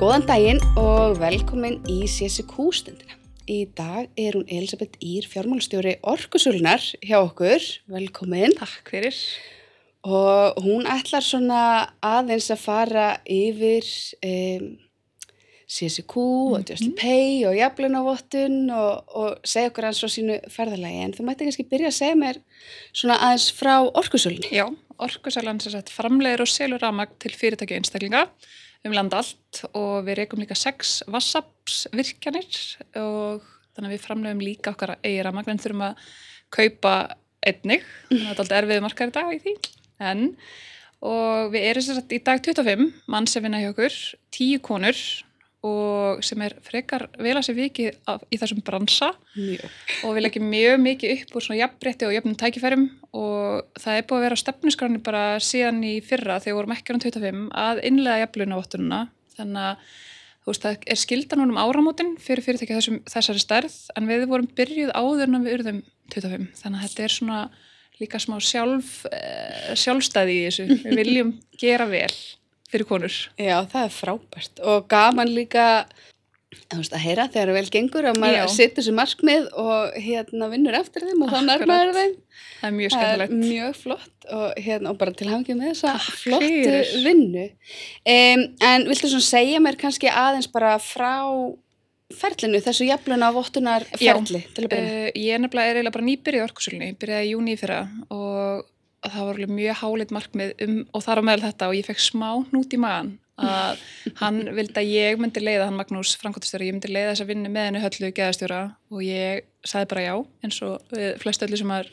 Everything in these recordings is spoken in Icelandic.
Góðan daginn og velkomin í CSQ stundina. Í dag er hún Elisabeth Ír, fjármálstjóri Orkusulunar hjá okkur. Velkomin. Takk fyrir. Og hún ætlar svona aðeins að fara yfir um, CSQ mm -hmm. og Just Pay og jaflunavottun og, og segja okkur aðeins frá sínu ferðalagi. En þú mætti kannski byrja að segja mér svona aðeins frá Orkusulunni. Já, Orkusalan sem sagt framleiður og selur ramag til fyrirtæki einstaklinga um land allt og við reykum líka sex vassaps virkjanir og þannig að við framleiðum líka okkar eigi ramag en þurfum að kaupa einnig, þannig að þetta er alltaf erfiði margar í dag í því. En og við erum sagt í dag 25 mann sem vinna hjá okkur, 10 konur og sem er frekar vel að sé vikið af, í þessum bransa. Mjög. og við leggjum mjög mikið upp úr svona jafnbretti og jafnum tækifærum og það er búið að vera stefnusgráni bara síðan í fyrra þegar við vorum ekki á 25 að innlega jafnlunavottununa þannig að þú veist það er skildan um áramótin fyrir fyrirtæki þessum, þessari stærð en við vorum byrjuð áður en við urðum 25 þannig að þetta er svona líka smá sjálf, eh, sjálfstæði í þessu. Við viljum gera vel fyrir konur. Já, það er frábært og gaman líka veist, að heyra þegar það vel gengur að maður Já. setur sér markmið og hérna vinnur eftir þeim og þá Akkurat. nærmaður þeim. Það er mjög Það er skemmtilegt. mjög flott og, hérna, og bara til hafingið með þessa Takk flottu fyrir. vinnu. Um, en viltu svona segja mér kannski aðeins bara frá ferlinu, þessu jafluna vottunar ferli til að byrja? Uh, ég er nefnilega er eiginlega bara nýbyrjuð í orkusölunni, ég byrjaði í júni í fyrra og það var alveg mjög háleit markmið um og þar á meðal þetta og ég fekk smá hnút í magan að hann vildi að ég myndi leiða hann Magnús Frankóttastjóra, ég myndi leiða þessa vinnu með henni höllu geðastjóra og ég sagði bara já eins og flest öllu sem maður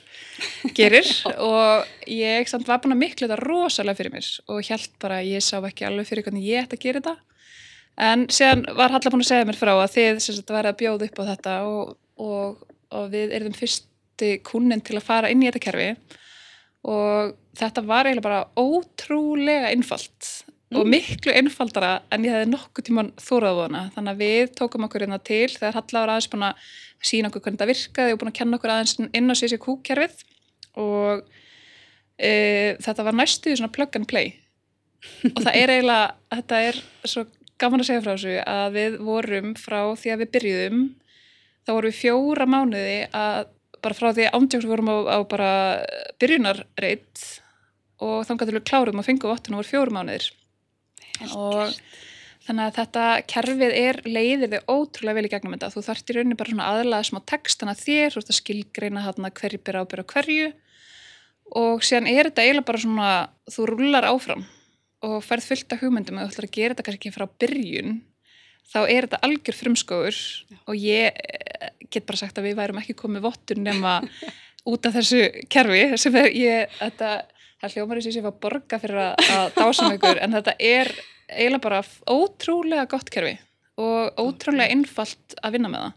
gerir. Og ég samt var búin að miklu þetta rosalega fyrir mér og held bara að ég sá ekki alveg fyrir hvernig ég ætti að gera þetta. En síðan var Halla búin að segja mér frá að þið sem sagt værið að bjóða upp á þetta og, og, og við erum fyrsti kunnin til að fara inn í þetta kerfi og þetta var eiginlega bara ótrúlega einfalt og miklu einfaldara en ég hefði nokkuð tíman þórað vona. Þannig að við tókum okkur hérna til þegar Halla var aðeins búin að sína okkur hvernig þetta virkaði og búin að kenna okkur aðeins inn á CCQ kerfið. Og e, þetta var næstuði svona plug and play. Og það er eiginlega, þetta er svo gaman að segja frá þessu að við vorum frá því að við byrjuðum þá vorum við fjóra mánuði að bara frá því ándjóks vorum á, á bara byrjunarreit og þá gætu við klárum að fengu vottun og voru fjóra mánuðir. Og þannig að þetta kerfið er leiðir þig ótrúlega vel í gegnum þetta. Þú þarft í rauninni bara svona aðlaða smá textana þér, þú ert að skilgreina þarna hverju byrja ábyrja hverju. Og síðan er þetta eiginlega bara svona þú rullar áfram og ferð fullt af hugmyndum. Og þú ætlar að gera þetta kannski frá byrjun þá er þetta algjör frumskóður og ég get bara sagt að við værum ekki komið vottun nema út af þessu kerfi sem er ég, þetta, það hljómar þessi sem ég fá borga fyrir að, að dásum ykkur en þetta er eiginlega bara ótrúlega gott kerfi og ótrúlega einfalt að vinna með það.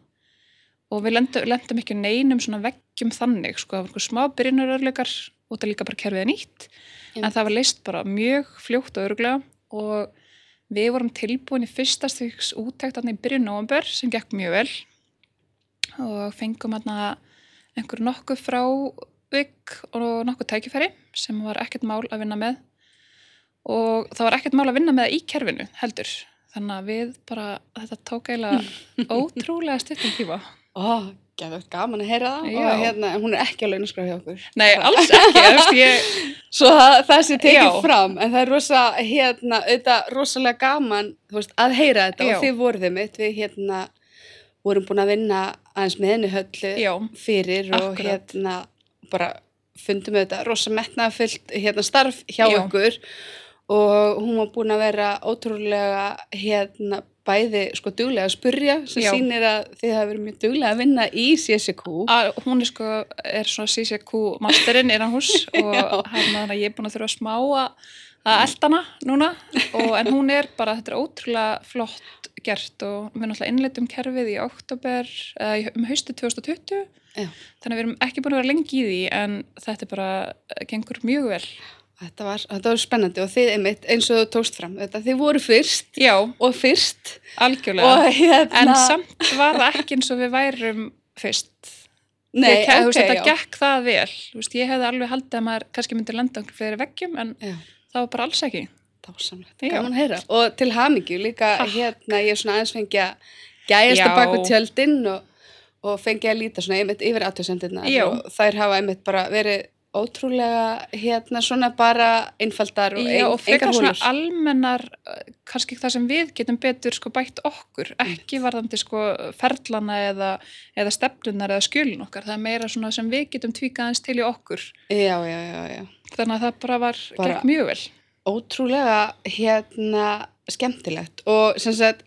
Og við lendum, ekki neinum svona veggjum þannig sko, það var einhver smá byrjunarörleikar út að líka bara kerfið er nýtt Já. en það var leist bara mjög fljótt og öruglega og við vorum tilbúin í fyrsta styggs úttækt í byrjun november sem gekk mjög vel og fengum hérna einhver nokkuð frá vik og nokkuð tækifæri sem var ekkert mál að vinna með og það var ekkert mál að vinna með það í kerfinu heldur þannig að við bara, þetta tók eiginlega ótrúlega stuttum tíma Ó, gæður gaman að heyra það Já. og hérna, hún er ekki á launaskrá hjá okkur. Nei, alls ekki, ég Svo það, það sé tekið Já. fram, en það er rosa, hérna, auðvitað rosalega gaman, veist, að heyra þetta Já. og þið voruð mitt, við hérna vorum búin að vinna aðeins með henni höllu Já, fyrir og Akkurat. hérna bara fundum auðvitað rosa metnaðfullt hérna starf hjá Já. okkur og hún var búin að vera ótrúlega hérna bæði sko duglega að spurja sem Já. sýnir að þið hafa verið mjög duglega að vinna í CSQ að, hún er sko, er svona CCQ masterinn innan hús og hann að ég er búin að þurfa að smá að að elda hana núna. Og, en hún er bara, þetta er ótrúlega flott gert og við náttúrulega innleitum kerfið í oktober, eða um haustu 2020 Já. þannig að við erum ekki búin að vera lengi í því en þetta er bara, gengur mjög vel. Þetta var, þetta var spennandi og þið einmitt eins og þú tókst fram þetta, þið voru fyrst Já, og fyrst. Algjörlega. Og hérna en samt var það ekki eins og við værum fyrst. Nei, Ég- þú ok, veist, þetta já. gekk það vel. Veist, ég hefði alveg haldið að maður kannski myndi lenda okkur fleiri veggjum en Já. Það var bara alls ekki Dásamlegt, gaman að heyra. Og til hamingju líka Takk. hérna, ég er svona aðeins fengi að gæjast að baka tjöldin og, og fengi að líta svona yfir aðtöðsendirna og þær hafa einmitt bara verið ótrúlega hérna svona bara einfaldar og, Já, og engar svona hólur. almennar, uh, kannski það sem við getum betur sko bætt okkur, ekki varðandi sko ferlana eða, eða stefnunar eða skjölun okkar, það er meira svona sem við getum tvíkað aðeins til í okkur, Já, já, þannig að það bara var Bara- gekk mjög vel. Ótrúlega hérna skemmtilegt og sem sagt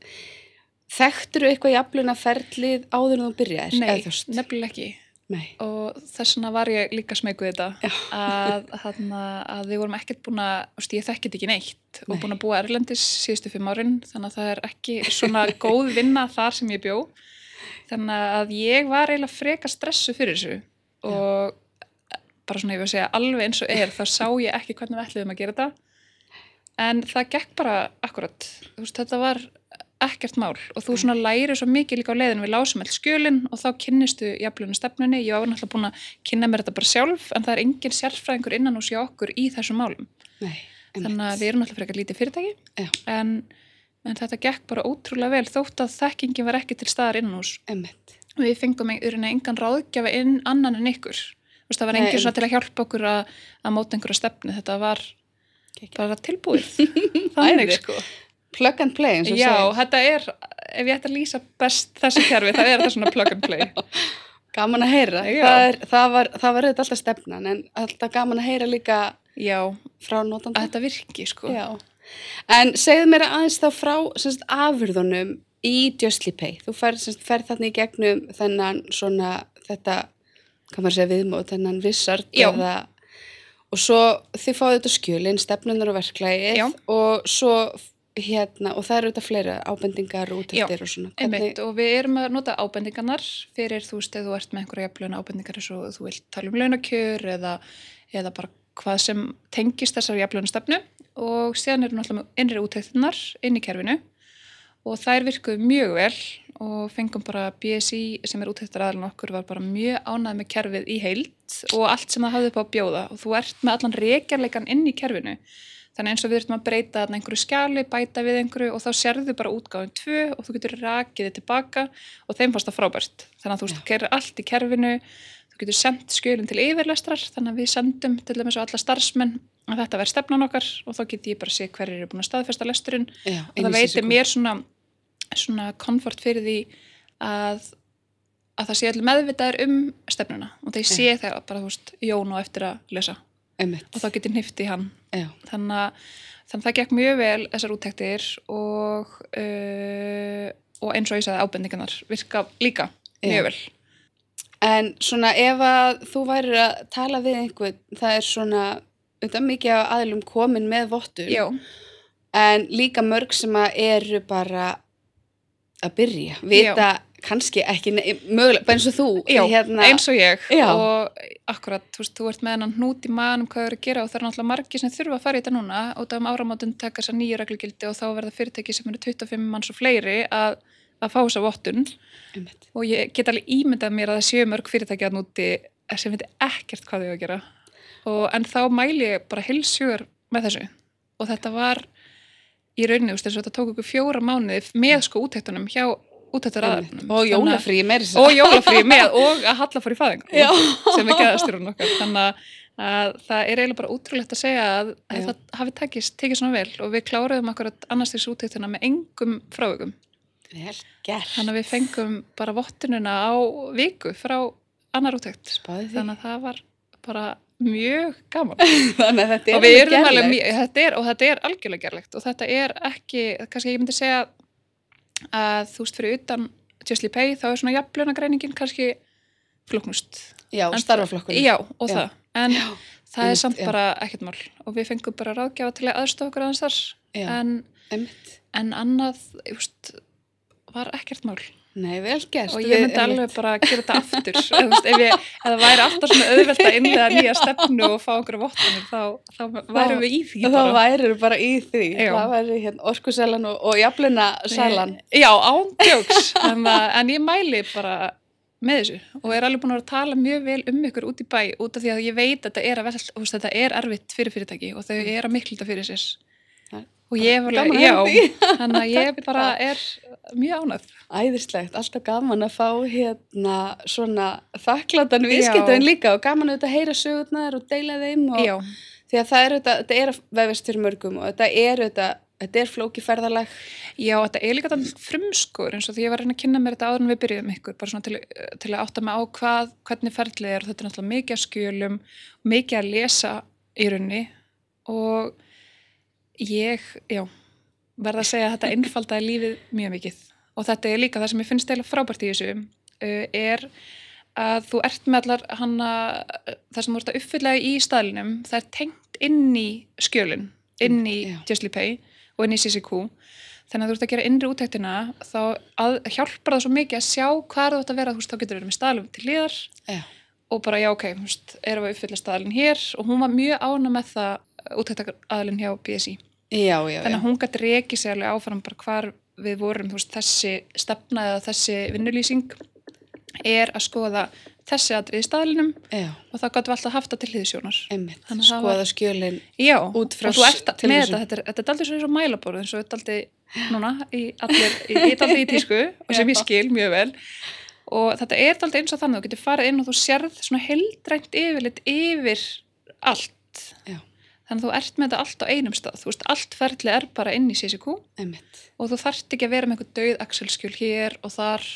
þekktur eitthvað jafluna ferlið áður en þú byrjaðir? Nei, þú nefnilega ekki. Nei. og þess vegna var ég líka smekuð þetta Já. að, hana, að við vorum ekkert búin að, ég þekkit ekki neitt og Nei. búin að búa Erlendis síðustu fimm árin þannig að það er ekki svona góð vinna þar sem ég bjó þannig að ég var eiginlega freka stressu fyrir þessu og bara svona ég vil segja alveg eins og er þá sá ég ekki hvernig við ætluðum að gera þetta en það gekk bara akkurat, veist, þetta var ekkert mál og þú svona læri svo mikið líka á leiðinu við lásum alls skjölinn og þá kynnistu jafnlunum stefnunni, ég var náttúrulega búin að kynna mér þetta bara sjálf en það er engin sérfræðingur innan hos hjá okkur í þessum málum. Nei. þannig að við erum náttúrulega frekar lítið fyrirtæki en, en þetta gekk bara ótrúlega vel þótt að þekkingi var ekki til staðar innan hús við fengum einhverjum engan ráðgjafa inn annan en ykkur. Þú veist, það var Nei, engin svona til að hjálpa okkur að, að móta einhverja stefnu. Þetta var Geggjað. bara tilbúið. Þannig. Sko Plug and play eins og Já, segir. þetta er, ef ég ætti að lýsa best þessu kerfi, það er þetta svona plug and play. Gaman að heyra. Já. Það, er, það, var, það var auðvitað alltaf stefnan en alltaf gaman að heyra líka Já, frá að notanda. þetta virki, sko. Já. En segðu mér aðeins þá frá semst, afurðunum í Justly Pay. Þú færð þarna í gegnum þennan svona þetta, hvað maður segja viðmót, þennan vissart Já. eða og svo þið fáðu þetta skjölinn, stefnunar og verklægið Já. og svo hérna, og það eru þetta fleira ábendingar og útættir og svona. Einmitt, og við erum að nota ábendingarnar fyrir, þú veist, ef þú ert með einhverja jafnlauna ábendingar eins og þú vilt tala um launakjör eða, eða bara hvað sem tengist þessar jafnlauna stefnu og síðan eru náttúrulega með innri útættinnar inn í kerfinu. Og þær virkuðu mjög vel og fengum bara BSI sem er útættar aðalinn okkur var bara mjög ánæð með kerfið í heild og allt sem það hafði upp á bjóða. Og þú ert með allan reykjarleikan inn í kerfinu þannig eins og við þurfum að breyta einhverju skjali, bæta við einhverju og þá sérðu bara útgáðum tvö og þú getur rakið þið tilbaka og þeim fannst það frábært. Þannig að þú veist, gerir allt í kerfinu þú getur sendt skjölinn til yfirlestrar þannig að við sendum til dæmis á alla starfsmenn að þetta verði stefnan okkar og þá get ég bara sé hverjir eru búin að staðfesta lesturinn. Já, og það veitir mér svona, svona komfort fyrir því að, að það sé allir meðvitaður um stefnuna og þeir sé það bara, þú veist, Jón og eftir að lesa Einmitt. og þá getur nýft í hann Já. þannig að, þannig að það gekk mjög vel þessar úttektir og, uh, og eins og ég sagði ábendingarnar virka líka mjög Já. vel En svona ef að þú værir að tala við einhvern, það er svona auðvitað mikið af aðlum komin með vottun, Já, en líka mörg sem að eru bara að byrja, vita kannski ekki, mögulega, bara eins og þú, já hérna, eins og ég. Já. og akkurat, þú veist, þú ert með hennan hnút í manum hvað eru að gera og það er náttúrulega margir sem þurfa að fara í þetta núna og það um áramátun taka þessar nýju reglugildi og þá verða fyrirtæki sem eru 25 manns og fleiri að, að fá þessa vottun. Einmitt, og ég get alveg ímyndað mér að það séu mörg fyrirtæki að núti sem veit ekkert hvað þau eiga að gera. Og, en þá mæli ég bara hilsugur með þessu. Og þetta var í rauninni, þú veist, þess að þetta tók okkur fjóra mánuði með sko útæktunum hjá útættur einmitt. aðarnum og jólafrí meiri og jólafrí með og að halla fór í fæðingu Já. sem er geðastjórun okkar. Þannig að- að það er eiginlega bara útrúlegt að segja að, Já. það hafi takist, tekið svona vel. Og við kláruðum akkurat annars þessu útæktuna með engum frávögum þannig að við fengum bara vottununa á viku frá annar útækt þannig að það var bara mjög gaman. Er og við er, og þetta er algjörlega gerlegt. Og þetta er ekki, kannski ég myndi segja að þú veist fyrir utan Justly Pay þá er svona jafnlönagreiningin kannski flóknust Já, starfaflokkur. já og Já. það, en Já. það er einmitt, samt já. bara ekkert mál og við fengum bara ráðgjafa til að aðstofa okkur aðeins þar Já, en, einmitt. en annað just, var ekkert mál Nei, vel gert. og ég Við- myndi alveg bara gera þetta aftur veist, ef, ég, ef það væri alltaf svona auðvelt að innlega nýja stefnu og fá okkur vottanir þá, þá værum við í því Þá bara. værir bara í því. Já. Það væri hérna orkuselan og, og jafluna salan. Já, ándjóks en, að- en ég mæli bara með þessu og er alveg búin að vera að tala mjög vel um ykkur út í bæ út af því að ég veit að þetta er, að vel, veist, þetta er erfitt fyrir fyrirtæki og þau er að miklu þetta fyrir sér Það og ég var að já, þannig að ég bara er mjög ánægð. Æðislegt, alltaf gaman að fá hérna svona þakkláttan viðskiptöðin líka og gaman að heyra sögurnar og deila þeim og Já, því að það er auðvitað, þetta er að vefist fyrir mörgum og þetta er auðvitað, þetta er flóki ferðalag. Já, þetta er líka þannig frumskur eins og því ég var að reyna að kynna mér þetta áður en við byrjuðum ykkur, bara svona til, til að átta mig á hvað, hvernig ferðlið er og þetta er náttúrulega mikið að skjölum, mikið að lesa í raunni og ég, já, verða að segja að þetta einfaldaði lífið mjög mikið. Og þetta er líka það sem ég finnst eða frábært í þessu uh, er að þú ert með allar hana, það sem þú ert að uppfylla í staðlinum, það er tengt inn í skjölin, inn í Já. Justly Pay og inn í CCQ þannig að þú ert að gera innri útæktina þá að, hjálpar það svo mikið að sjá hvað þú ert að vera, þú veist, þá getur verið með staðlum til hliðar Já, og bara já ok, þú veist, erum við að uppfylla staðlinn hér? Og hún var mjög ána með það útæktaraðlinn hjá BSI já, já, þannig að hún gæti reikið sér alveg áfram bara hvar við vorum, veist, þessi stefna eða þessi vinnulýsing er að skoða þessi atrið í staðlinum já. og þá gætu við alltaf haft það til það skoða skjölin Já, Út frá þetta, þetta er, þetta er aldrei svo mælaborð eins og þetta er aldrei núna í allir, í, í, aldrei í tísku og sem ég skil mjög vel. Og þetta er aldrei eins og þannig, þú getur farið inn og þú sérð svona heldrænt yfirlit yfir allt. Já. Þannig að þú ert með þetta allt á einum stað. Þú veist, allt ferli er bara inn í CCQ einmitt. Og þú þarft ekki að vera með einhver döið axelskjul hér og þar.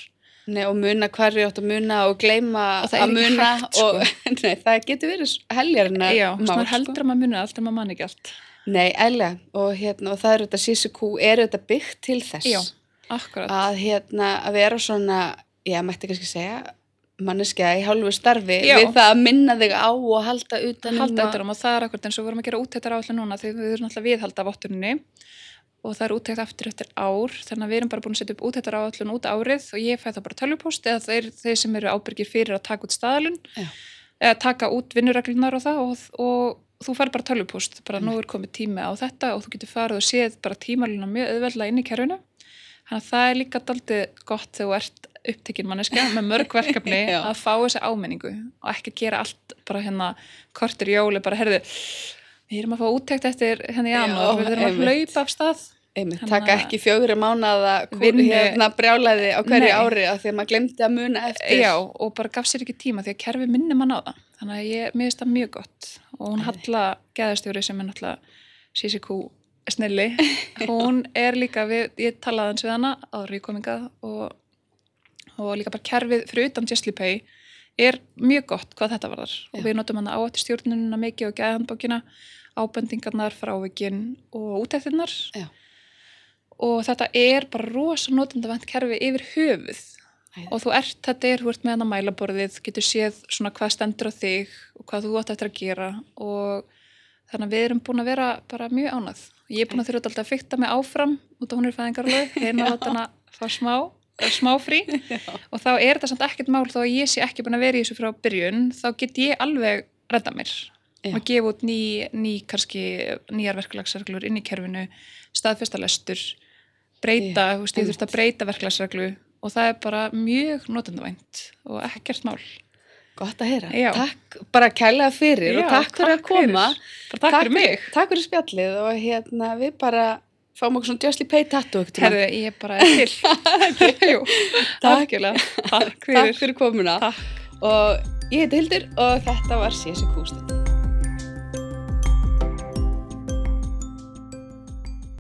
Nei, og muna hvar ég átt að muna og gleyma að muna hægt, sko. og nei, það getur verið heljarinnar Já, þú veist, maður heldur að maður munið allt en maður mann ekki allt. Nei, eðlega, og hérna, og það er þetta CCQ, er þetta byggt til þess. Já, að hérna, að vera svona, já, mætti kannski segja, manneskja í hálfu starfi Já. við það að minna þig á og halda utan halda utan um og það er akkurat eins og við vorum að gera úttæktar áallu núna því við erum alltaf viðhalda vottuninni. Og það er úttækt aftur eftir ár þannig að við erum bara búin að setja upp úttæktar áallun út árið og ég fæ það bara tölvupost eða þeir, þeir sem eru ábyrgir fyrir að taka út staðalun eða taka út vinnureglunar og það og, og þú fær bara tölvupost bara nú er komið tími á þetta og þú getur farið og séð bara tímaluna mjög auðveldlega inn í kerfinu. Þannig að það er líka daldið gott þegar þú ert upptekinn manneska með mörg verkefni að fá þessa ámenningu og ekki að gera allt bara hérna kortir jóli, bara herðu við erum að fá úttekt eftir hérna í janúar, við erum að hlaupa af stað. Einmitt, taka að- ekki fjögri mánaða hérna brjálæði á hverju Nei. ári af því að maður glemdi að muna eftir. Já, og bara gaf sér ekki tíma því að kerfi minni mann á það. Þannig að ég, finnst það mjög gott. Og hún Halla geðastjóri sem er náttúrulega CCQ snilli hún er líka, við, ég talaði hans við hana áður í komingað og, og líka bara kerfið fyrir utan Justly Pay er mjög gott hvað þetta varðar. Og við notum hana áætti stjórnununa mikið og geðhandbókina ábendingarnar, frávikinn og útæktinnar og þetta er bara rosa notendavænt kerfi yfir höfuð. Æði. og þú ert, þetta er, þú ert með hana mælaborðið, getur séð svona hvað stendur á þig og hvað þú átt eftir að gera. Og þannig að við erum búin að vera bara mjög ánað. Ég er búin að þurfa alltaf að fykta mig áfram út af hún er fæðingarlög, hérna láta hana fá smá, eh, smá frí og þá er þetta samt ekkert mál þó að ég sé ekki búin að vera í þessu frá byrjun, þá get ég alveg redda mér Já. og gefa út ný, ný kannski nýjar verklagsreglur inn í kerfinu, staðfesta lestur, breyta, Já, þú veist, ég þurft að breyta verklagsreglu og það er bara mjög notendavænt og ekkert mál. Gott að heyra. Já. Takk bara kærlega fyrir og Já, takk fyrir að koma. Bara takk, fyrir mig. Takk fyrir spjallið og hérna við bara fáum okkur svona Justly Pay tattoo. Herðu, ég bara er til. Jú, Takk. Takk fyrir. Komuna. Takk. Og ég heiti Hildur og þetta var CSQ stund.